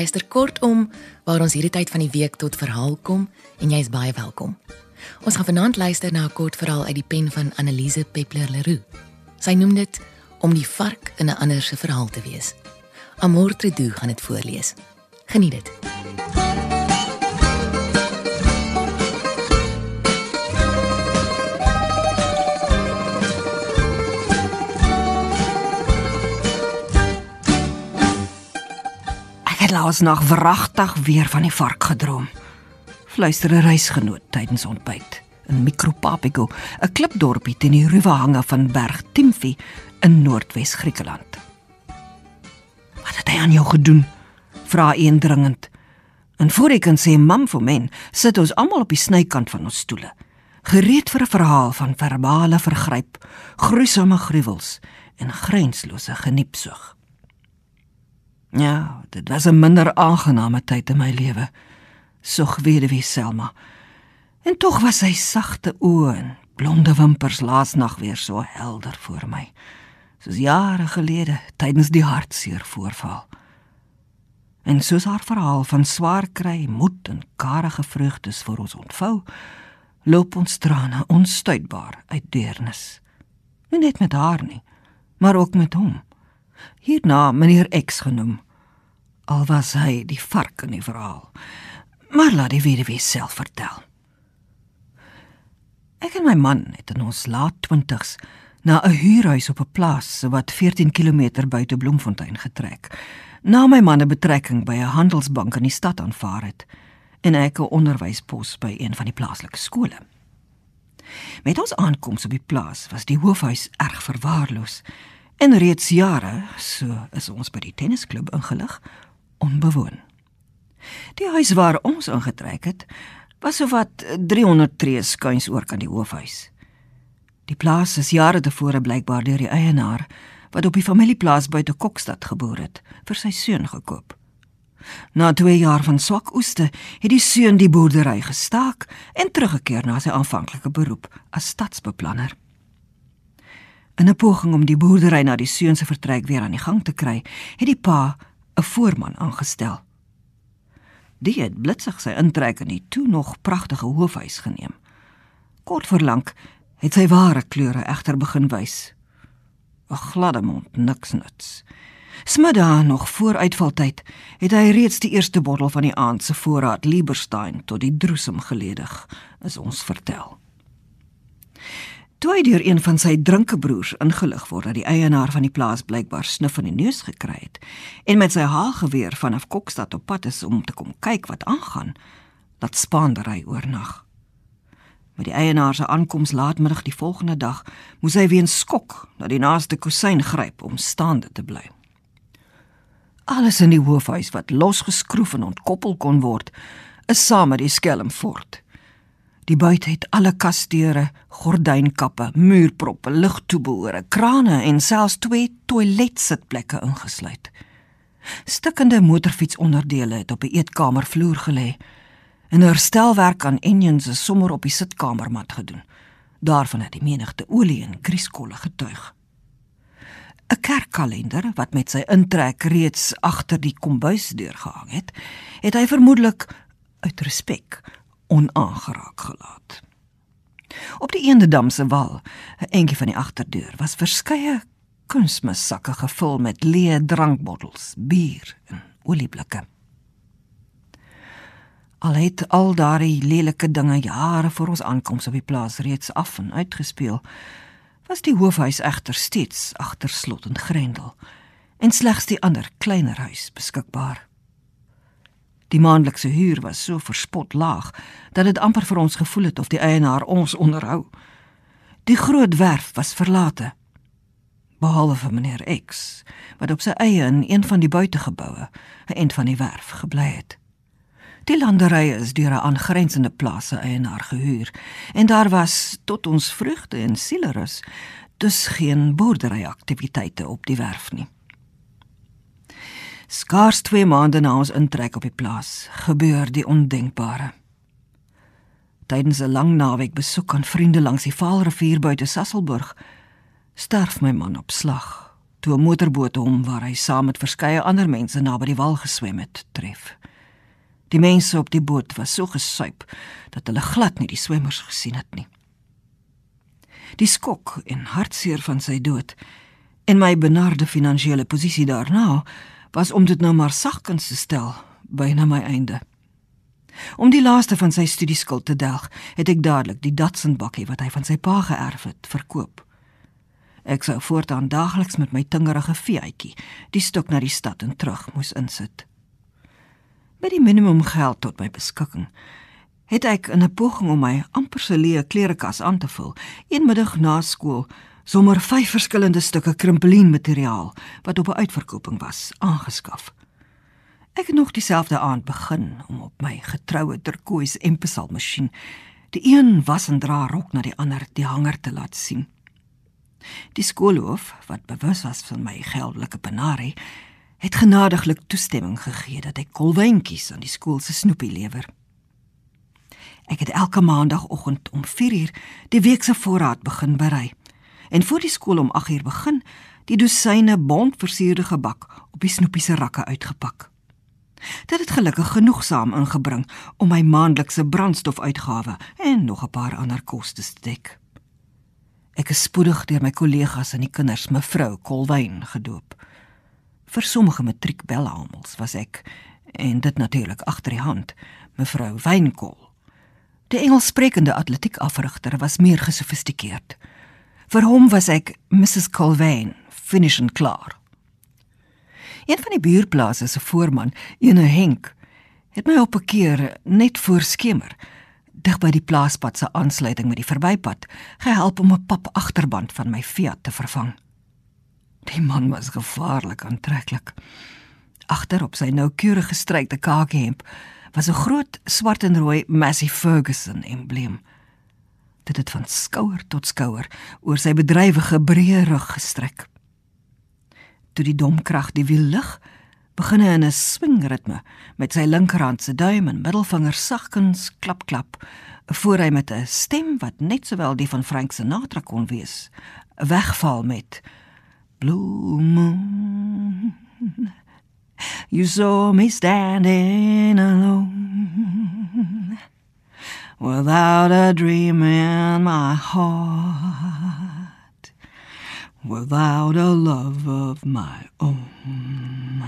Luister kortom waar ons hierdie tyd van die week tot verhaal kom en jy is baie welkom. Ons gaan vanaand luister na 'n kort verhaal uit die pen van Annelise Peppler Leroux. Sy noem dit om die vark in 'n ander se verhaal te wees. Amor Tredu gaan dit voorlees. Geniet dit. Het laas nag wragtig weer van die vark gedroom. Fluister 'n reisgenoot tydens ontbyt in Mikropapigo, 'n klipdorpie teen die ruwe hange van Berg Timfi in Noordwes Griekeland. "Wat het hy aan jou gedoen?" vra een dringend. En voor ek kan sê mam vir men, sit ons almal op die snykant van ons stoele, gereed vir 'n verhaal van verbale vergryp, gruisame gruwels en grenslose geniepsug. Ja, dit was 'n minder aangename tyd in my lewe. Sog weduwee Selma. En tog was sy sagte oë en blonde wimpers laasnag weer so helder voor my, soos jare gelede tydens die hartseer voorval. En soos haar verhaal van swaar kry, moed en karige vreugdes vir ons ontvou, loop ons trane onstuitbaar uit deernis. Nie net met haar nie, maar ook met hom. Hierna meneer X genoem. Al was hy die vark in die verhaal. Maar laat die weduwee self vertel. Ek en my man het in ons laat 20's na 'n huurhuis op 'n plaas wat 14 km buite Bloemfontein getrek. Na my man 'n betrekking by 'n handelsbank in die stad aanvaar het en ek 'n onderwyspos by een van die plaaslike skole. Met ons aankoms op die plaas was die hoofhuis erg verwaarloos en reeds jare, so is ons by die tennisklub ingelig, onbewoon. Die huis waar ons ingetrek het, was sowat 300 tree skuins oor kan die hoofhuis. Die plaas is jare tevore blykbaar deur die eienaar wat op die familieplaas buite Kokstad geboor het, vir sy seun gekoop. Na 2 jaar van swak oeste het die seun die boerdery gestaak en teruggekeer na sy aanvanklike beroep as stadsbeplanner. In 'n poging om die boerdery na die seun se vertrek weer aan die gang te kry, het die pa 'n voorman aangestel. Die het blitsig sy intrek in die toe nog pragtige hoofhuis geneem. Kort voor lank het sy ware kleure egter begin wys. 'n Gladde mond, niks nuts. Smiddag nog voor uitvaltyd het hy reeds die eerste bottel van die aand se voorraad Lieberstein tot die droesem geledig, is ons vertel. Toe hy deur een van sy drinkebroers ingelig word dat die eienaar van die plaas blykbaar snuf in die neus gekry het en met sy haalgeweer vanaf Kokstad op pad is om te kom kyk wat aangaan, laat spaandery oornag. Met die eienaar se aankoms laatmiddag die volgende dag, moes hy weens skok na die naaste kusyn gryp om staande te bly. Alles in die hoofhuis wat losgeskroef en ontkoppel kon word, is saam met die skelm fort. Die buite het alle kasdeure, gordynkappe, muurproppe, ligtoebehore, krane en selfs twee toiletsitplekke ingesluit. Stikkende motorfietsonderdele het op die eetkamervloer gelê. En herstelwerk aan engines is sommer op die sitkamermat gedoen. Daarvan het die menigte olie en grieskolle getuig. 'n Kerkkalender wat met sy intrek reeds agter die kombuisdeur gehang het, het hy vermoedelik uit respek onaangeraak gelaat. Op die Eendedam se wal, 'n entjie van die agterdeur, was verskeie kunsmissakke gevul met leë drankbottels, bier en olieblikke. Al het al daardie lelike dinge jare voor ons aankoms op die plaas reeds af en uitgespeel, was die hoofhuis egter steeds agter slot en grendel en slegs die ander kleiner huis beskikbaar. Die maandelikse huur was so verspot laag dat dit amper vir ons gevoel het of die eienaar ons onderhou. Die groot werf was verlate. Behalwe vir meneer X, wat op sy eie in een van die buitegeboue, 'n end van die werf gebly het. Die landerye is deur 'n aangrensende plase eienaar gehuur en daar was tot ons vrugte en sieleris dus geen boerderyaktiwiteite op die werf nie. Skaars 2 maande na ons intrek op die plaas, gebeur die ondenkbare. Tydens 'n lang naweek besoek aan vriende langs die Vaalrivier buite Sasselburg, sterf my man op slag toe 'n motorboot hom waar hy saam met verskeie ander mense naby die wal geswem het, tref. Die mense op die boot was so gesuip dat hulle glad nie die swemmers gesien het nie. Die skok en hartseer van sy dood en my benarde finansiële posisie daarna was om dit nou maar sagkens te stel byna my einde. Om die laaste van sy studieskuld te delg, het ek dadelik die Datsun bakkie wat hy van sy pa geërf het, verkoop. Ek sou voortaan daagliks met my tingerige veeetjie die stuk na die stad en terug moes insit. Met die minimum geld tot my beskikking, het ek in 'n poging om my amper se leë klerekas aan te vul, een middag na skool sommer vyf verskillende stukke krimpelienmateriaal wat op 'n uitverkoping was, aangeskaf. Ek het nog dieselfde aand begin om op my getroue turkoois empesal masjien die een was en dra rok na die ander die hanger te laat sien. Die skoolhoof, wat bewus was van my geldelike penarie, het genadiglik toestemming gegee dat ek kolwyntjies aan die skool se snoepie lewer. Ek het elke maandagooggend om 4uur die week se voorraad begin berei en voor die skool om 8uur begin die dosyne bondversierde gebak op die snoepie se rakke uitgepak. Dit het gelukkig genoegsaam ingebring om my maandelikse brandstofuitgawe en nog 'n paar ander kostes te dek. Ek is spoedig deur my kollegas en die kinders mevrou Kolwyn gedoop. Vir sommige matriekbelhamels was ek en dit natuurlik agter die hand mevrou Wynkol. Die Engelssprekende atletiekafrigter was meer gesofistikeerd. Vir hom was ek Mrs Colvin, finish and klaar. Een van die buurplase se voorman, ene Henk, het my op 'n keer net voor skemer dig by die plaaspad se aansluiting met die verbypad gehelp om 'n pap agterband van my Fiat te vervang. Die man was gevaarlik aantreklik. Agter op sy noukeurig gestrykte kakehemp was 'n groot swart en rooi Massey Ferguson embleem. Dit het van skouer tot skouer oor sy bedrywige breë rug gestrek. Toe die domkrag die wiel lig, begin hy in 'n swingritme met sy linkerhand se duim en middelvinger sagkens klap klap voor hy met 'n stem wat net sowel die van Frank Sinatra kon wees, wegval met Blue moon You saw me standing alone without a dream in my heart without a love of my own.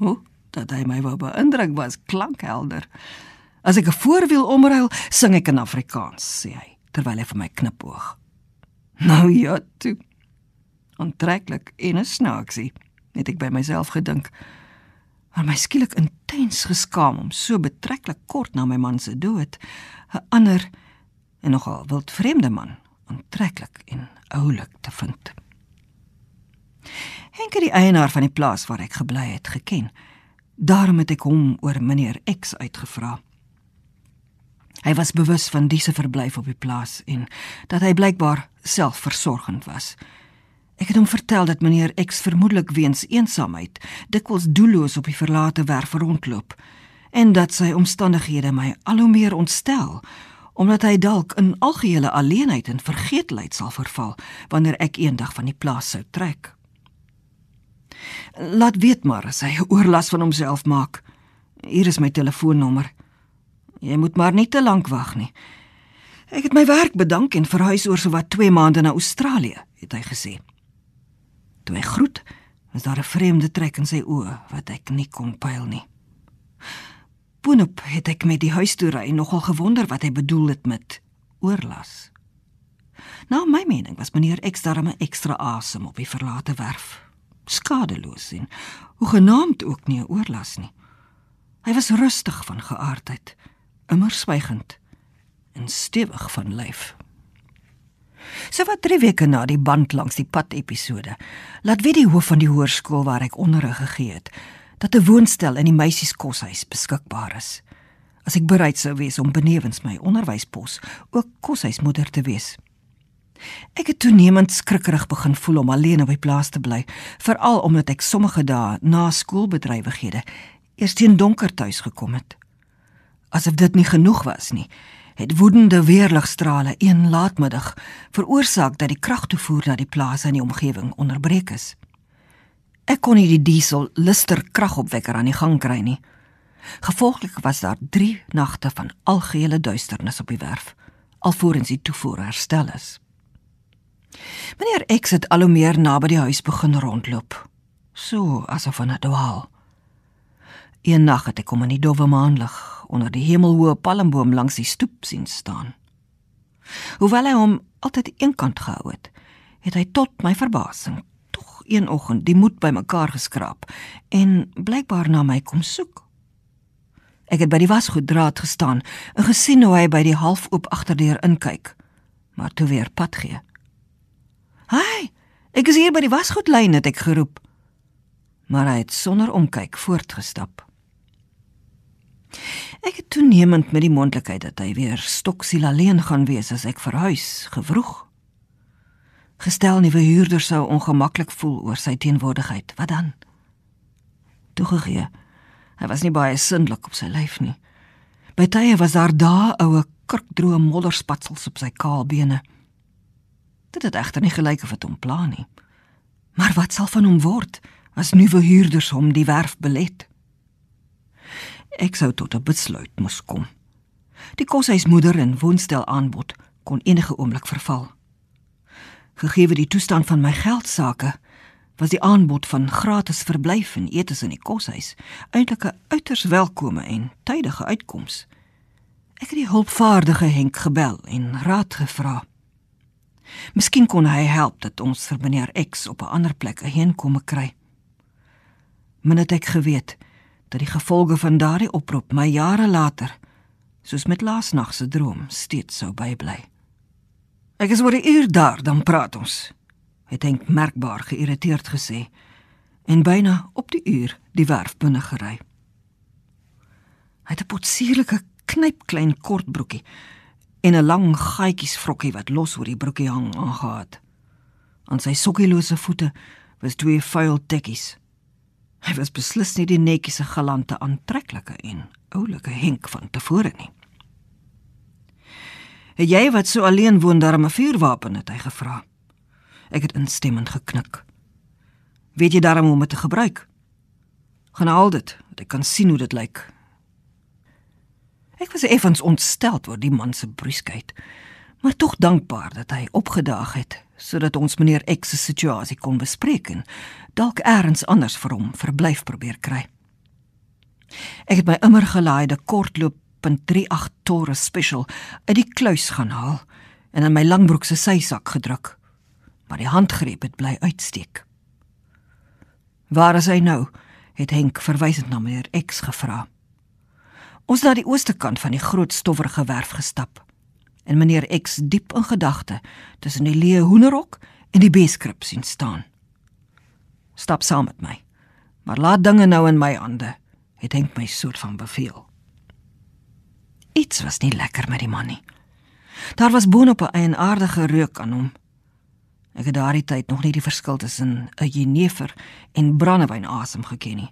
O, dat hy my wou beïndruk was klankhelder. As ek 'n voorwiel omruil, sing ek in Afrikaans, sê hy terwyl hy vir my knipoog. Nou ja, toe. Ontreklik en 'n snaaksie, het ek by myself gedink. Maar my skielik intens geskaam om so betreklik kort na my man se dood 'n ander en nogal wildvreemde man aantreklik en oulik te vind. Henk het die eienaar van die plaas waar ek gebly het geken. Daarom het ek hom oor meneer X uitgevra. Hy was bewus van diese verblyf op die plaas en dat hy blykbaar selfversorgend was. Ek het hom vertel dat meneer X vermoedelik weens eensaamheid dikwels doelloos op die verlate werf rondloop en dat sy omstandighede my al hoe meer ontstel omdat hy dalk in algehele alleenheid en vergeetlikheid sal verval wanneer ek eendag van die plaas sou trek. Laat weet maar as hy oorlas van homself maak. Hier is my telefoonnommer. Jy moet maar nie te lank wag nie. Ek het my werk bedank en verhuis oor so wat 2 maande na Australië, het hy gesê. Toe hy groet, was daar 'n vreemde trek in sy oë wat ek nie kon pyl nie. Boonop het ek met die huistoery nogal gewonder wat hy bedoel het met oorlas. Nou my mening was meneer X daarmee ekstra asem op die verlate werf. Skadeloos en hoe genaamd ook nie 'n oorlas nie. Hy was rustig van geaardheid, immer swygend en stewig van lyf. So wat 3 weke na die band langs die pad episode, laat weet die hoof van die hoërskool waar ek onderrig gegee het, dat 'n woonstel in die meisieskoshuis beskikbaar is. As ek bereid sou wees om benewens my onderwyspos ook koshuismoeder te wees. Ek het toenemend skrikkerig begin voel om alleen op die plaas te bly, veral omdat ek sommige dae na skoolbedrywighede eers teen donker tuis gekom het. Asof dit nie genoeg was nie, het woedende weerligstrale een laatmiddag veroorsaak dat die kragtoevoer na die plaas en die omgewing onderbreek is. Ek kon nie die diesel luster kragopwekker aan die gang kry nie. Gevolglik was daar 3 nagte van algehele duisternis op die werf alvorens die toevoer herstel is. Meneer X het al hoe meer naby die huis begin rondloop, so asof aan 'n dwaal. Een nag het ek hom in die dowwe maanlig onder die hemelhoë palmboom langs die stoep sien staan. Hoewel hy hom altyd eenkant gehou het, het hy tot my verbasing tog een oggend die moed bymekaar geskraap en blykbaar na my kom soek. Ek het by die wasgoeddraad gestaan en gesien hoe hy by die halfoop agterdeur inkyk, maar toe weer pad gee. "Haai, ek is hier by die wasgoedlyn," het ek geroep. Maar hy het sonder omkyk voortgestap. Ek het toenemend met die moontlikheid dat hy weer stoksiel alleen gaan wees as ek verhuis, gewroeg. Gestel nuwe huurder sou ongemaklik voel oor sy teenwoordigheid, wat dan? Toegegee. Hy was nie baie sindelik op sy lyf nie. By tye was daar dae oue kurkdroë modderspatsels op sy kaal bene. Dit het egter nie gelyk of dit hom pla nie. Maar wat sal van hom word as nuwe huurders hom die werf belet? Ek sou tot 'n besluit moes kom. Die koshuismoeder en woonstel aanbod kon enige oomblik verval. Gegee die toestand van my geldsaake, was die aanbod van gratis verblyf en etes in die koshuis eintlik 'n uiters welkome en tydige uitkoms. Ek het die hulpvaardige Henk gebel en raad gevra. Miskien kon hy help dat ons vir meneer X op 'n ander plek heenkome kry. Men het ek geweet dat die gevolge van daardie oproep my jare later soos met laasnag se droom steeds sou bybly. Ek is oor 'n uur daar dan praat ons het Henk merkbaar geïrriteerd gesê en byna op die uur die werf binne gery. Hy het 'n potsierlike knypklein kort broekie en 'n lang gaatjies vrokkie wat los oor die broekie hang aangehaat. Aan sy sokkielose voete was twee vuil tekkies. Hy was beslis nie die netjiese galante aantreklike en oulike Henk van tevore nie. "Het jy wat so alleen woon daar 'n vuurwapen?" het hy gevra. Ek het instemmend geknik. Weet jy daarom hoe om dit te gebruik? Gaan haal dit, dat ek kan sien hoe dit lyk. Ek was effens ontstel oor die man se bruskheid, maar tog dankbaar dat hy opgedaag het sodat ons meneer X se situasie kon bespreek en dalk eers anders vir hom verblyf probeer kry. Ek het my immer gelaaide kortloop .38 Taurus Special uit die kluis gaan haal en in my langbroek se sysak gedruk maar die handgreep het bly uitsteek. "Waar is hy nou?" het Henk verwysend na meneer X gevra. Ons het na die ooste kant van die groot stowwerige werf gestap en meneer X diep in gedagte tussen die leë hoenderhok en die beeskrip sien staan. "Stap saam met my, maar laat dinge nou in my hande," het Henk my soort van beveel. Iets was nie lekker met die man nie. Daar was boonop 'n eienaardige reuk aan hom Ek het daardie tyd nog nie die verskil tussen 'n jenever en brandewyn asem geken nie.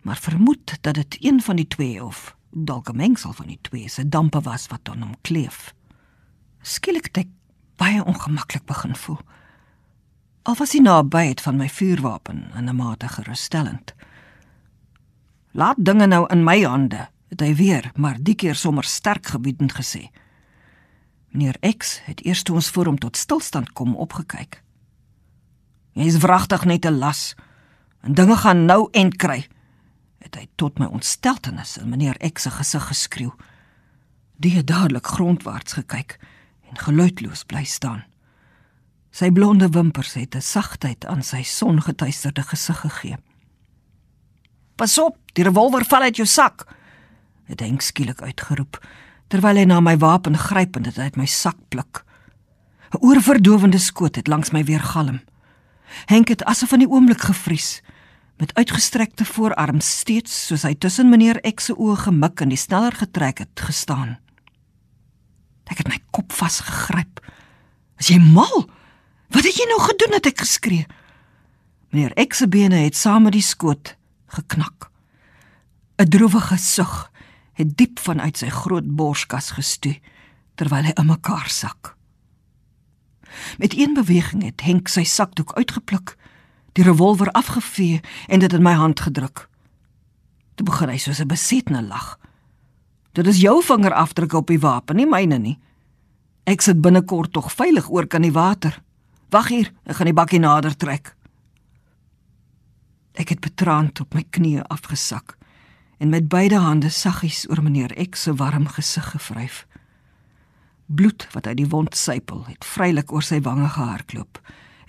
Maar vermoed dat dit een van die twee of dalk 'n mengsel van die twee se dampe was wat aan hom kleef. Skielik het ek baie ongemaklik begin voel. Al was hy naby het van my vuurwapen in 'n mate gerusstellend. Laat dinge nou in my hande, het hy weer, maar die keer sommer sterk gebiedend gesê. Meneer X het eers toe ons voor hom tot stilstand kom opgekyk. Hy is wragtig net 'n las. En dinge gaan nou end kry. Het hy tot my ontsteltenis in meneer X se gesig geskreeu. Die het dadelik grondwaarts gekyk en geluidloos bly staan. Sy blonde wimpers het 'n sagtheid aan sy songetuisterde gesig gegee. "Pas op, die revolver val uit jou sak," het Henk skielik uitgeroep terwyl hy na my wapen gryp en dit uit my sak pluk. 'n Oorverdowende skoot het langs my weer galm. Henk het asof in die oomblik gevries met uitgestrekte voorarms steeds soos hy tussen meneer X se oë gemik en die sneller getrek het gestaan. Ek het my kop vasgegryp. "Is jy mal? Wat het jy nou gedoen?" het ek geskree. Meneer X se bene het saam met die skoot geknak. 'n Droewige sug het diep vanuit sy groot borskas gestoei terwyl hy in mekaar sak. Met een beweging het Henk sy sakdoek uitgepluk, die revolver afgevee en dit in my hand gedruk. Toe begin hy soos 'n besette lag. Dit is jou vingerafdrukke op die wapen, nie myne nie. Ek sit binnekort tog veilig oor kan die water. Wag hier, ek gaan die bakkie nader trek. Ek het betraand op my knieë afgesak en met beide hande saggies oor meneer X se warm gesig gevryf. Bloed wat uit die wond sypel het vrylik oor sy wange gehardloop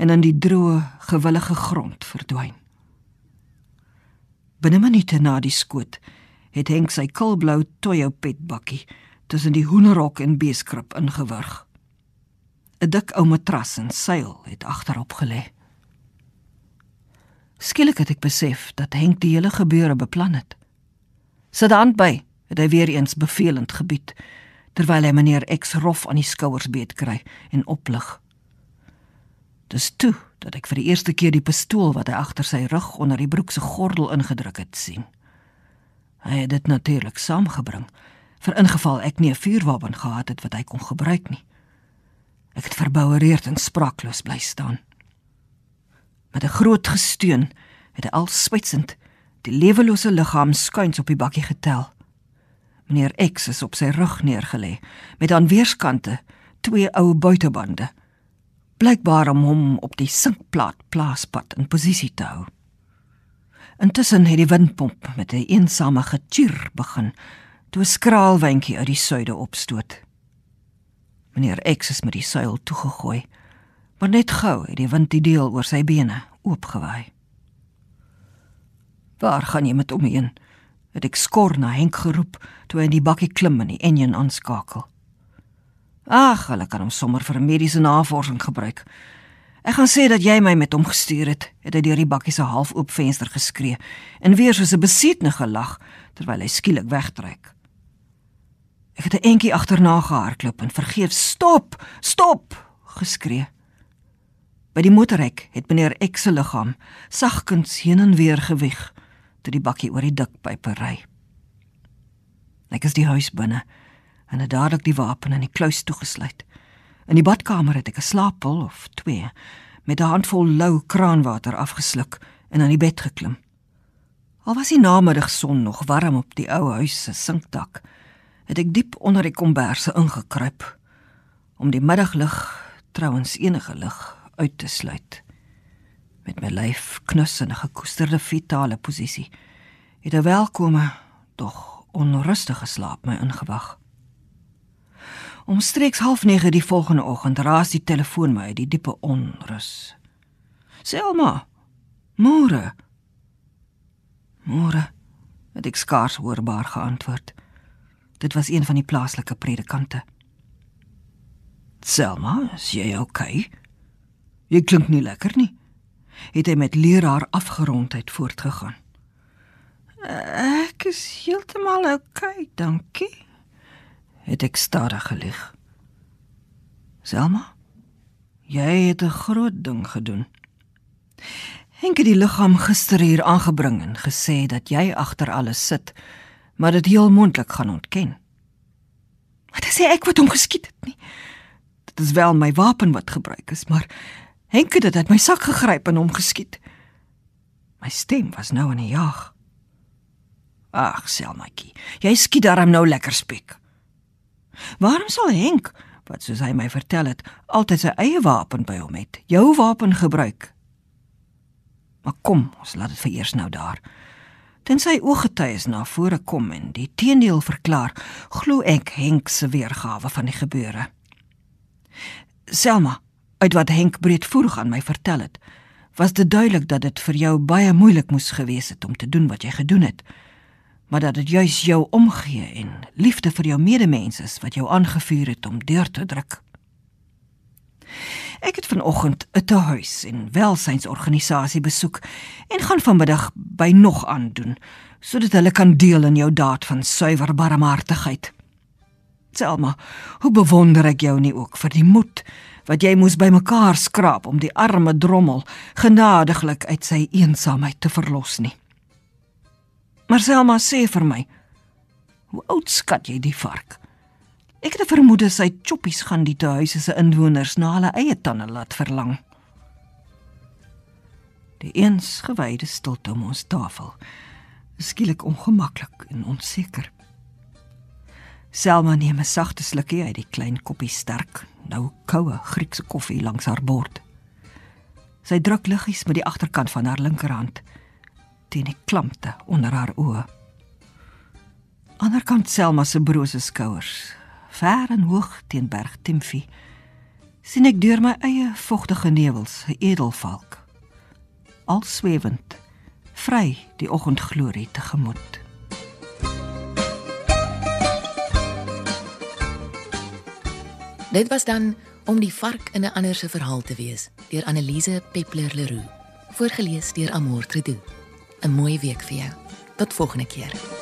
en in die droë, gewillige grond verdwyn. Binne minute na die skoot het Henk sy kulblou Toyo pet bakkie tussen die hoenderhok en beeskrip ingewurg. 'n Dik ou matras en seil het agterop gelê. Skielik het ek besef dat Henk die hele gebeure beplan het. Sit hand by, het hy weer eens bevelend gebied terwyl hy meneer X rof aan die skouers beet kry en oplig. Dis toe dat ek vir die eerste keer die pistool wat hy agter sy rug onder die broek se gordel ingedruk het sien. Hy het dit natuurlik saamgebring vir ingeval ek nie 'n vuurwapen gehad het wat hy kon gebruik nie. Ek het verboureerd en spraakloos bly staan. Met 'n groot gesteun het hy al swetsend die lewelose liggaam skuins op die bakkie getel. Meneer X is op sy rug neergelê met aan weerskante twee ou buitebande. Blykbaar om hom op die sinkplaat plaaspad in posisie te hou. Intussen het die windpomp met 'n eensame getjir begin toe 'n skraal windjie uit die suide opstoot. Meneer X is met die seil toegegooi, maar net gou het die wind die deel oor sy bene oopgewaai. Waar gaan jy met hom heen? het ek skor na Henk geroep toe hy in die bakkie klim en die enjin aanskakel. Ag, hulle kan hom sommer vir mediese navorsing gebruik. Ek gaan sê dat jy my met hom gestuur het, het hy deur die bakkie se halfoop venster geskree en weer soos 'n besietne gelag terwyl hy skielik wegtrek. Ek het 'n entjie agterna gehardloop en vergeef stop, stop geskree. By die motorhek het meneer X se liggaam sagkens heen en weer gewig toe die bakkie oor die dikpype ry. Ek is die huis binne en het dadelik die wapen in die kluis toegesluit. In die badkamer het ek 'n slaappil of twee met 'n handvol lou kraanwater afgesluk en aan die bed geklim. Al was die namiddagson nog warm op die ou huis se sinkdak, het ek diep onder die komberse ingekruip om die middaglig, trouens enige lig, uit te sluit met my lyf knus in 'n gekoesterde vitale posisie. Het 'n welkome, tog onrustige slaap my ingewag. Omstreeks 09:30 die volgende oggend raas die telefoon my uit die diepe onrus. Selma, môre. Môre, het ek skaars hoorbaar geantwoord. Dit was een van die plaaslike predikante. Selma, is jy okay? Jy klink nie lekker nie het hy met leraar afgerondheid voortgegaan. Ek is heeltemal oukei, dankie. Het ek stadig gelig. Selma, jy het 'n groot ding gedoen. Henk het die liggaam gister hier aangebring en gesê dat jy agter alles sit, maar dit heel moontlik gaan ontken. Wat sê ek wat hom geskiet het nie? Dit is wel my wapen wat gebruik is, maar Henk het dit uit my sak gegryp en hom geskiet. My stem was nou in 'n jag. Ag, Selmatjie, jy skiet darm nou lekker spek. Waarom sal Henk, wat soos hy my vertel het, altyd sy eie wapen by hom het, jou wapen gebruik? Maar kom, ons laat dit vir eers nou daar. Tensy ooggetuies na vore kom en die teendeel verklaar, glo ek Henk se weergawe van die gebeure. Selma, uit wat Henk breedvoerig aan my vertel het, was dit duidelik dat dit vir jou baie moeilik moes gewees het om te doen wat jy gedoen het, maar dat dit juis jou omgee en liefde vir jou medemens is wat jou aangevuur het om deur te druk. Ek het vanoggend 'n tehuis en welsynsorganisasie besoek en gaan vanmiddag by nog aandoen sodat hulle kan deel in jou daad van suiwer barmhartigheid. Selma, hoe bewonder ek jou nie ook vir die moed wat jy moes bymekaar skraap om die arme drommel genadiglik uit sy eensaamheid te verlos nie. Maar Selma sê vir my, hoe oud skat jy die vark? Ek het 'n vermoede sy choppies gaan die huise se inwoners na hulle eie tande laat verlang. Die eens gewyde stilte om ons tafel. Skielik ongemaklik en onseker. Selma neem 'n sagte slukkie uit die klein koppie sterk, nou koue Griekse koffie langs haar bord. Sy druk liggies met die agterkant van haar linkerhand teen die klampte onder haar oë. Aanderkant Selma se brose skouers, ver en hoog teen berg Timfi, sien ek deur my eie vogtige nevels 'n edelvalk. Al swewend, vry die oggendglorie tegemoet. Dit was dan om die vark in 'n ander se verhaal te wees deur Annelise Peppler Leroux, voorgeles deur Amor Tredu. 'n Mooi week vir jou. Tot volgende keer.